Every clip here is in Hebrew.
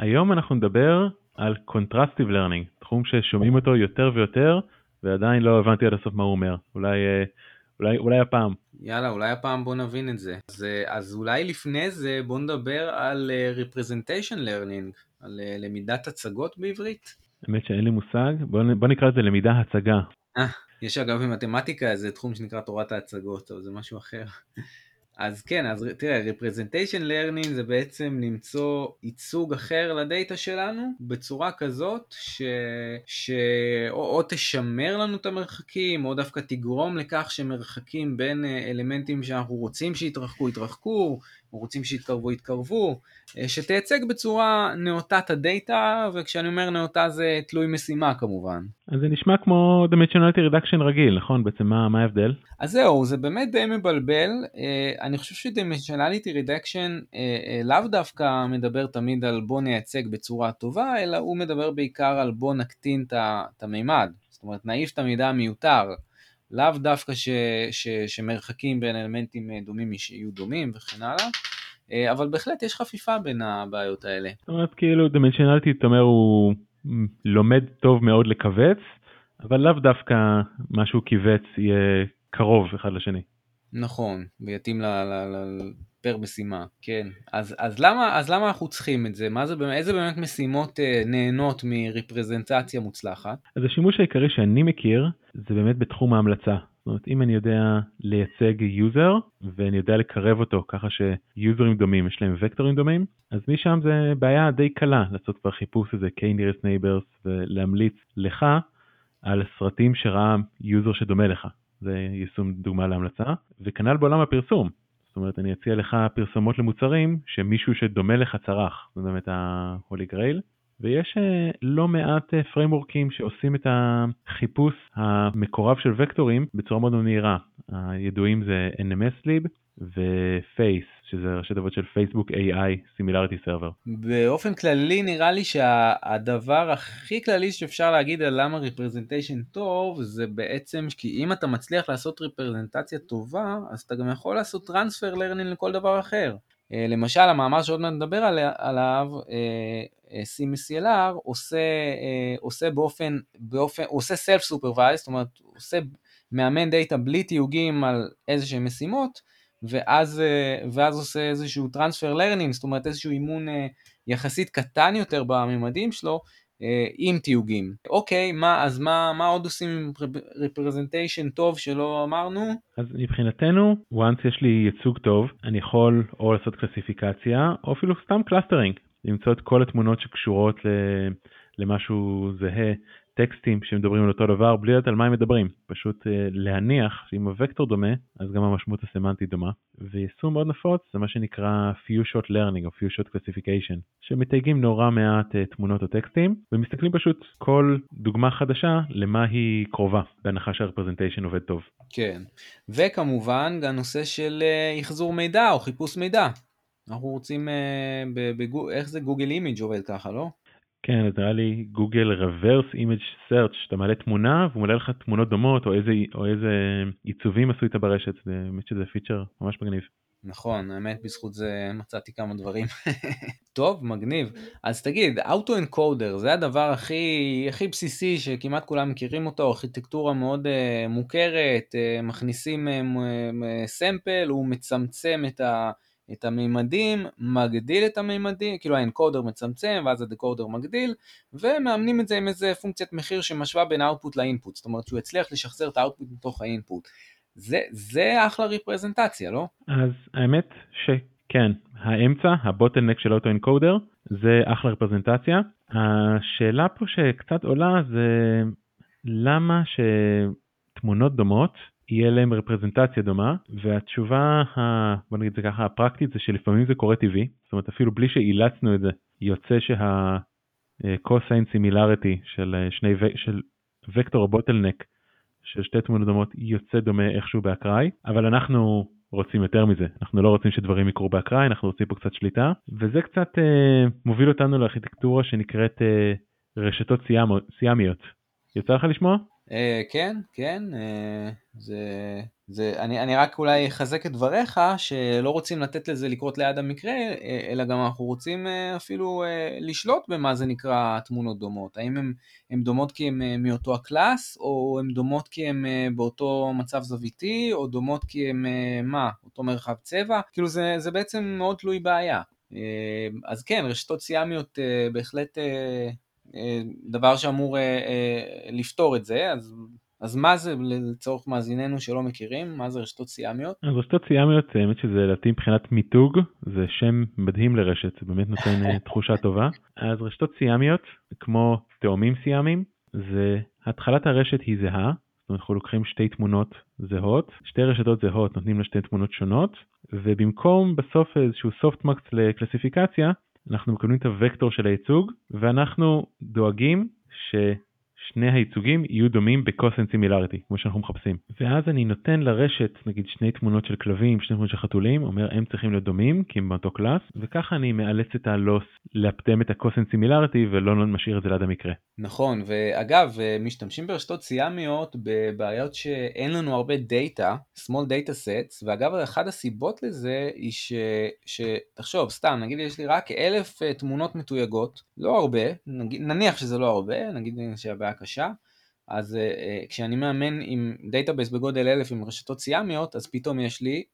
היום אנחנו נדבר על Contrastive Learning, תחום ששומעים אותו יותר ויותר, ועדיין לא הבנתי עד הסוף מה הוא אומר. אולי, אה, אולי, אולי הפעם. יאללה, אולי הפעם בוא נבין את זה. אז, אה, אז אולי לפני זה בוא נדבר על אה, Representation Learning, על למידת הצגות בעברית. האמת שאין לי מושג, בוא, בוא נקרא לזה למידה הצגה. יש אגב במתמטיקה איזה תחום שנקרא תורת ההצגות, אבל זה משהו אחר. אז כן, אז תראה, representation learning זה בעצם למצוא ייצוג אחר לדאטה שלנו בצורה כזאת ש... ש... או, תשמר לנו את המרחקים, או דווקא תגרום לכך שמרחקים בין אה, אלמנטים שאנחנו רוצים שיתרחקו, יתרחקו, רוצים שיתקרבו, יתקרבו, אה, שתייצג בצורה נאותה את הדאטה, וכשאני אומר נאותה זה תלוי משימה כמובן. אז זה נשמע כמו dimensionality reduction רגיל, נכון? בעצם מה, מה ההבדל? אז זהו, זה באמת די מבלבל. אה, אני חושב ש-dimensionality reduction אה, לאו דווקא מדבר תמיד על בוא נייצג בצורה טובה, אלא הוא מדבר בעיקר על בוא נקטין את המימד. זאת אומרת, נעיף את המידע המיותר. לאו דווקא ש, ש, שמרחקים בין אלמנטים דומים יהיו דומים וכן הלאה, אה, אבל בהחלט יש חפיפה בין הבעיות האלה. זאת אומרת כאילו דימנשנליטי, אתה אומר הוא לומד טוב מאוד לכווץ, אבל לאו דווקא מה שהוא כיווץ יהיה קרוב אחד לשני. נכון, ויתאים ל... ל, ל per משימה, כן. אז, אז, למה, אז למה אנחנו צריכים את זה? זה, איזה באמת משימות אה, נהנות מריפרזנטציה מוצלחת? אז השימוש העיקרי שאני מכיר זה באמת בתחום ההמלצה. זאת אומרת, אם אני יודע לייצג user ואני יודע לקרב אותו ככה שיוזרים דומים יש להם וקטורים דומים, אז משם זה בעיה די קלה לעשות כבר חיפוש איזה k-nearest neighbors ולהמליץ לך על סרטים שראה user שדומה לך. זה יישום דוגמה להמלצה. וכנ"ל בעולם הפרסום. זאת אומרת, אני אציע לך פרסומות למוצרים שמישהו שדומה לך צרך, זה באמת ה-Holy Grail. ויש אה, לא מעט פריימורקים אה, שעושים את החיפוש המקורב של וקטורים בצורה מאוד מהירה. הידועים זה NMSLIB ו-Faiss, שזה ראשי תיבות של Facebook AI Similarity Server. באופן כללי נראה לי שהדבר הכי כללי שאפשר להגיד על למה representation טוב זה בעצם כי אם אתה מצליח לעשות ריפרזנטציה טובה אז אתה גם יכול לעשות transfer learning לכל דבר אחר. אה, למשל המאמר שעוד מעט נדבר עליו, CMCLR אה, אה, עושה, עושה באופן, באופן, עושה self supervised, זאת אומרת עושה מאמן דאטה בלי תיוגים על איזה שהם משימות ואז, ואז עושה איזשהו transfer learning, זאת אומרת איזשהו אימון יחסית קטן יותר בממדים שלו עם תיוגים. אוקיי, מה, אז מה, מה עוד עושים עם representation טוב שלא אמרנו? אז מבחינתנו, once יש לי ייצוג טוב, אני יכול או לעשות קלסיפיקציה, או אפילו סתם clustering, למצוא את כל התמונות שקשורות למשהו זהה טקסטים שמדברים על אותו דבר בלי לדעת על מה הם מדברים. פשוט uh, להניח שאם הוקטור דומה, אז גם המשמעות הסמנטית דומה. ויישום מאוד נפוץ זה מה שנקרא few shot learning או few shot classification, שמתייגים נורא מעט uh, תמונות או טקסטים, ומסתכלים פשוט כל דוגמה חדשה למה היא קרובה, בהנחה שה representation עובד טוב. כן, וכמובן גם נושא של uh, החזור מידע או חיפוש מידע. אנחנו רוצים, איך זה גוגל אימיג' עובד ככה, לא? כן, זה נראה לי גוגל reverse image search, שאתה מעלה תמונה והוא מעלה לך תמונות דומות או איזה, או איזה עיצובים עשו איתה ברשת, זה באמת שזה פיצ'ר ממש מגניב. נכון, האמת בזכות זה מצאתי כמה דברים. טוב, מגניב. אז תגיד, אוטו אנקודר זה הדבר הכי, הכי בסיסי שכמעט כולם מכירים אותו, ארכיטקטורה מאוד uh, מוכרת, uh, מכניסים סמפל, uh, הוא מצמצם את ה... את המימדים, מגדיל את המימדים, כאילו האנקודר מצמצם ואז הדקודר מגדיל, ומאמנים את זה עם איזה פונקציית מחיר שמשווה בין האוטפוט לאינפוט, זאת אומרת שהוא הצליח לשחזר את האוטפוט מתוך האינפוט. זה, זה אחלה ריפרזנטציה, לא? אז האמת שכן, האמצע, הבוטלנק של אוטו אנקודר, זה אחלה ריפרזנטציה. השאלה פה שקצת עולה זה למה שתמונות דומות יהיה להם רפרזנטציה דומה, והתשובה, ה, בוא נגיד זה ככה, הפרקטית זה שלפעמים זה קורה טבעי, זאת אומרת אפילו בלי שאילצנו את זה, יוצא שה-cosine similarity של שני, של וקטור הבוטלנק של שתי תמונות דומות יוצא דומה איכשהו באקראי, אבל אנחנו רוצים יותר מזה, אנחנו לא רוצים שדברים יקרו באקראי, אנחנו רוצים פה קצת שליטה, וזה קצת אה, מוביל אותנו לארכיטקטורה שנקראת אה, רשתות סיאמיות. יצא לך לשמוע? Uh, כן, כן, uh, זה, זה, אני, אני רק אולי אחזק את דבריך, שלא רוצים לתת לזה לקרות ליד המקרה, אלא גם אנחנו רוצים אפילו לשלוט במה זה נקרא תמונות דומות. האם הן דומות כי הן מאותו הקלאס, או הן דומות כי הן באותו מצב זוויתי, או דומות כי הן, מה, אותו מרחב צבע? כאילו זה, זה בעצם מאוד תלוי בעיה. אז כן, רשתות סיאמיות בהחלט דבר שאמור לפתור את זה, אז אז מה זה לצורך מאזיננו שלא מכירים? מה זה רשתות סיאמיות? אז רשתות סיאמיות, האמת שזה לדעתי מבחינת מיתוג, זה שם מדהים לרשת, זה באמת נותן אה, תחושה טובה. אז רשתות סיאמיות, כמו תאומים סיאמיים, זה התחלת הרשת היא זהה, אנחנו לוקחים שתי תמונות זהות, שתי רשתות זהות נותנים לה שתי תמונות שונות, ובמקום בסוף איזשהו softmax לקלסיפיקציה, אנחנו מקבלים את הוקטור של הייצוג, ואנחנו דואגים ש... שני הייצוגים יהיו דומים ב cosine similarity, כמו שאנחנו מחפשים. ואז אני נותן לרשת, נגיד שני תמונות של כלבים, שני תמונות של חתולים, אומר הם צריכים להיות דומים, כי הם באותו class, וככה אני מאלץ את ה loss לאפטם את ה cosine similarity ולא משאיר את זה ליד המקרה. נכון, ואגב, משתמשים ברשתות סיאמיות בבעיות שאין לנו הרבה דאטה, small data sets, ואגב, אחת הסיבות לזה היא ש... שתחשוב, סתם, נגיד יש לי רק אלף אה, תמונות מתויגות, לא הרבה, נגיד, נניח שזה לא הרבה, נגיד שהבעיה קשה, אז uh, כשאני מאמן עם database בגודל אלף עם רשתות סיאמיות, אז פתאום יש לי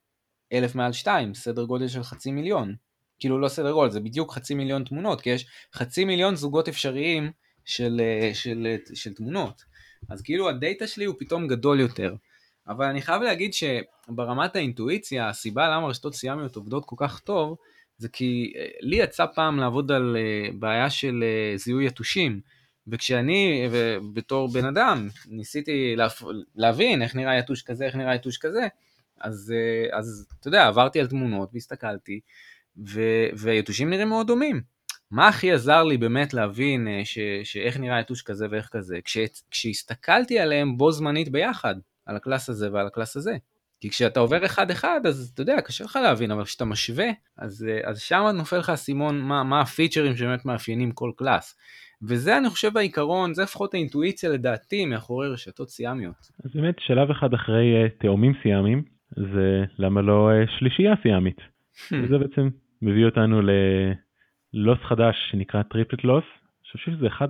אלף מעל שתיים, סדר גודל של חצי מיליון. כאילו לא סדר גודל, זה בדיוק חצי מיליון תמונות, כי יש חצי מיליון זוגות אפשריים של, של, של, של תמונות. אז כאילו הדאטה שלי הוא פתאום גדול יותר. אבל אני חייב להגיד שברמת האינטואיציה, הסיבה למה רשתות סיאמיות עובדות כל כך טוב, זה כי אה, לי יצא פעם לעבוד על בעיה של זיהוי יתושים. וכשאני, בתור בן אדם, ניסיתי להבין איך נראה יתוש כזה, איך נראה יתוש כזה, אז, אה, אז אתה יודע, עברתי על תמונות והסתכלתי, ו, ויתושים נראים מאוד דומים. מה הכי עזר לי באמת להבין אה, ש, שאיך נראה יתוש כזה ואיך כזה? כש, כשהסתכלתי עליהם בו זמנית ביחד, על ה class הזה ועל ה class הזה. כי כשאתה עובר אחד-אחד, אז אתה יודע, קשה לך להבין, אבל כשאתה משווה, אז, אה, אז שם נופל לך האסימון מה, מה הפיצ'רים שבאמת מאפיינים כל class. וזה אני חושב העיקרון, זה לפחות האינטואיציה לדעתי מאחורי רשתות סיאמיות. אז באמת שלב אחד אחרי uh, תאומים סיאמים, זה למה לא uh, שלישייה סיאמית. וזה בעצם מביא אותנו ל loss חדש שנקרא triplet loss. אני חושב שזה אחד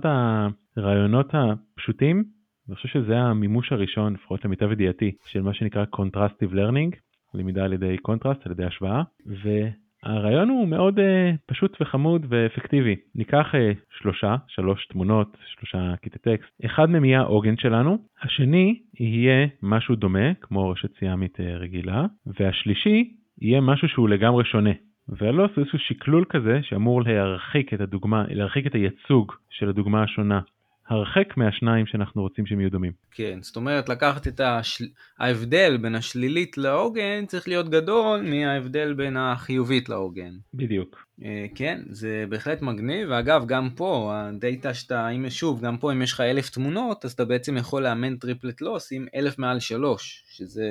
הרעיונות הפשוטים, אני חושב שזה המימוש הראשון, לפחות למיטב ידיעתי, של מה שנקרא Contrastive Learning, למידה על ידי קונטרסט, על ידי השוואה, הרעיון הוא מאוד uh, פשוט וחמוד ואפקטיבי. ניקח uh, שלושה, שלוש תמונות, שלושה קטעי טקסט. אחד מהם יהיה העוגן שלנו, השני יהיה משהו דומה, כמו רשת סיאמית uh, רגילה, והשלישי יהיה משהו שהוא לגמרי שונה. וה loss הוא איזשהו שקלול כזה שאמור להרחיק את הדוגמה, להרחיק את הייצוג של הדוגמה השונה הרחק מהשניים שאנחנו רוצים שהם יהיו דומים. כן, זאת אומרת לקחת את השל... ההבדל בין השלילית לעוגן צריך להיות גדול מההבדל בין החיובית לעוגן. בדיוק. אה, כן, זה בהחלט מגניב, ואגב גם פה הדאטה שאתה, אם שוב, גם פה אם יש לך אלף תמונות אז אתה בעצם יכול לאמן triplet loss עם אלף מעל שלוש, שזה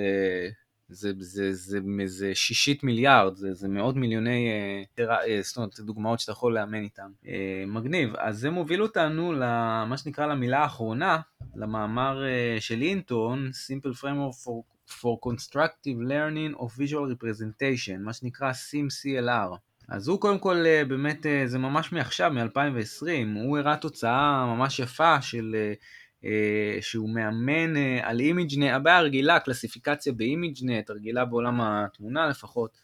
זה, זה, זה, זה, זה שישית מיליארד, זה, זה מאות מיליוני, אה, אה, זאת אומרת, דוגמאות שאתה יכול לאמן איתן. אה, מגניב. אז זה מוביל אותנו למה שנקרא למילה האחרונה, למאמר של אינטון, Simple Framework for, for Constructive Learning of Visual Representation, מה שנקרא SIM-CLR. אז הוא קודם כל באמת, זה ממש מעכשיו, מ-2020, הוא הראה תוצאה ממש יפה של שהוא מאמן אה, על ImageNet, הבעיה הרגילה, קלסיפיקציה ב ImageNet, הרגילה בעולם התמונה לפחות,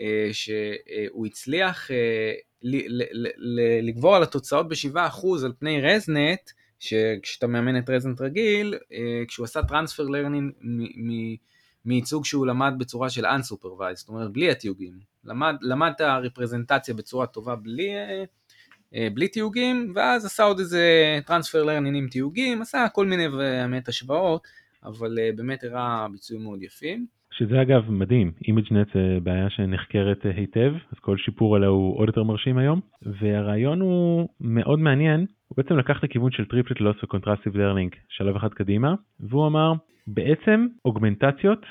אה, שהוא הצליח לגבור על התוצאות ב-7% על פני ResNet, שכשאתה מאמן את ResNet רגיל, כשהוא עשה transfer learning מייצוג שהוא למד בצורה של Unsupervised, זאת אומרת בלי התיוגים. למד, למד את הרפרזנטציה בצורה טובה בלי אה, בלי תיוגים, ואז עשה עוד איזה transfer learning עם תיוגים, עשה כל מיני באמת השוואות, אבל אה, באמת הראה ביצועים מאוד יפים. שזה אגב מדהים, ImageNet זה בעיה שנחקרת אה, היטב, אז כל שיפור עליה הוא עוד יותר מרשים היום, והרעיון הוא מאוד מעניין, הוא בעצם לקח את הכיוון של triplet loss ו contrastive learning שלב אחד קדימה, והוא אמר, בעצם אוגמנטציות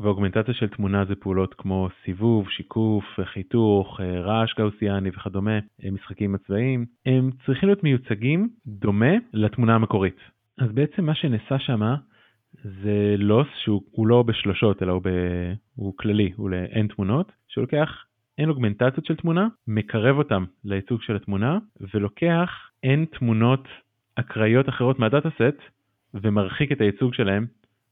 ואוגמנטציה של תמונה זה פעולות כמו סיבוב, שיקוף, חיתוך, אה, רעש גאוסיאני וכדומה, אה, משחקים הצבאיים, הם צריכים להיות מיוצגים דומה לתמונה המקורית. אז בעצם מה שנעשה שם זה לוס שהוא לא בשלושות אלא הוא, ב... הוא כללי, הוא לאין תמונות, שהוא לוקח אין אוגמנטציות של תמונה, מקרב אותם לייצוג של התמונה, ולוקח אין תמונות אקראיות אחרות מהדאטה סט, ומרחיק את הייצוג שלהם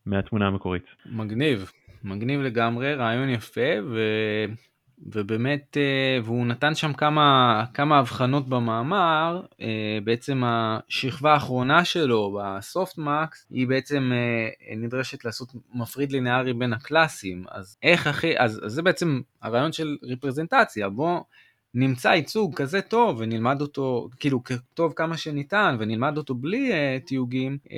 מהתמונה המקורית. מגניב, מגניב לגמרי, רעיון יפה, ו... ובאמת, אה, והוא נתן שם כמה, כמה הבחנות במאמר, אה, בעצם השכבה האחרונה שלו בסופטמקס היא בעצם אה, נדרשת לעשות מפריד לינארי בין הקלאסים, אז איך הכי, אז, אז זה בעצם הרעיון של ריפרזנטציה, בוא נמצא ייצוג כזה טוב ונלמד אותו, כאילו טוב כמה שניתן ונלמד אותו בלי uh, תיוגים, uh,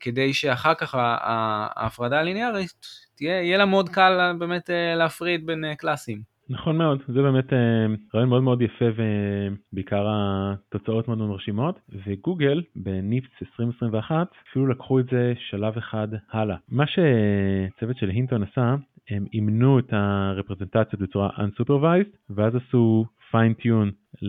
כדי שאחר כך ההפרדה הליניארית תהיה, יהיה לה מאוד קל באמת uh, להפריד בין uh, קלאסים. נכון מאוד, זה באמת אה, רעיון מאוד מאוד יפה ובעיקר התוצאות מאוד מרשימות, וגוגל בניפס 2021 אפילו לקחו את זה שלב אחד הלאה. מה שצוות של הינטון עשה, הם אימנו את הרפרזנטציות בצורה unsupervised, ואז עשו fine-tune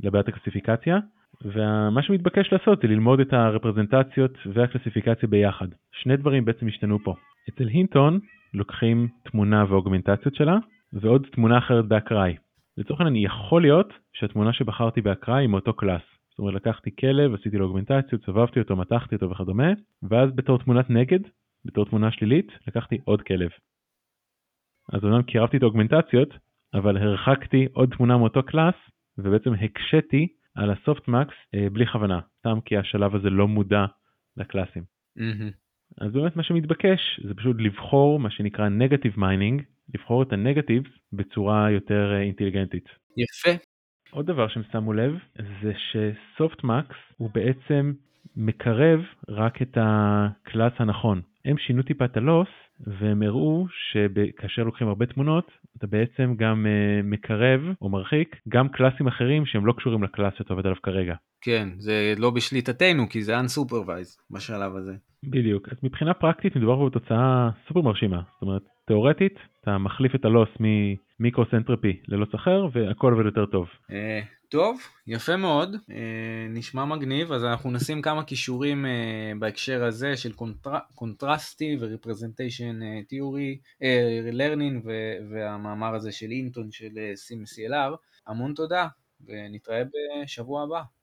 לבעיית הקלסיפיקציה, ומה שמתבקש לעשות זה ללמוד את הרפרזנטציות והקלסיפיקציה ביחד. שני דברים בעצם השתנו פה. אצל הינטון לוקחים תמונה ואוגמנטציות שלה, ועוד תמונה אחרת באקראי. לצורך העניין יכול להיות שהתמונה שבחרתי באקראי היא מאותו class. זאת אומרת לקחתי כלב, עשיתי לו אוגמנטציות, סובבתי אותו, מתחתי אותו וכדומה, ואז בתור תמונת נגד, בתור תמונה שלילית, לקחתי עוד כלב. אז אומנם קירבתי את האוגמנטציות, אבל הרחקתי עוד תמונה מאותו class, ובעצם הקשיתי על ה softmax אה, בלי כוונה, סתם כי השלב הזה לא מודע לקלאסים. Mm-hmm. אז באמת מה שמתבקש זה פשוט לבחור מה שנקרא negative mining, לבחור את ה negatives בצורה יותר אה, אינטליגנטית. יפה. עוד דבר שהם שמו לב זה ש softmax הוא בעצם מקרב רק את ה class הנכון. הם שינו טיפה את ה loss והם הראו שכאשר לוקחים הרבה תמונות אתה בעצם גם uh, מקרב או מרחיק גם קלאסים אחרים שהם לא קשורים ל class שאתה עובד עליו כרגע. כן, זה לא בשליטתנו כי זה unsupervised בשלב הזה. בדיוק, אז מבחינה פרקטית מדובר פה בתוצאה סופר מרשימה, זאת אומרת תאורטית אתה מחליף את הלוס ממיקרוסנטרפי ללוס אחר והכל עובד יותר טוב. טוב, יפה מאוד, uh, נשמע מגניב, אז אנחנו נשים כמה קישורים uh, בהקשר הזה של contrastive representation theory, learning והמאמר הזה של הינטון של SimCLR, המון תודה ונתראה בשבוע הבא.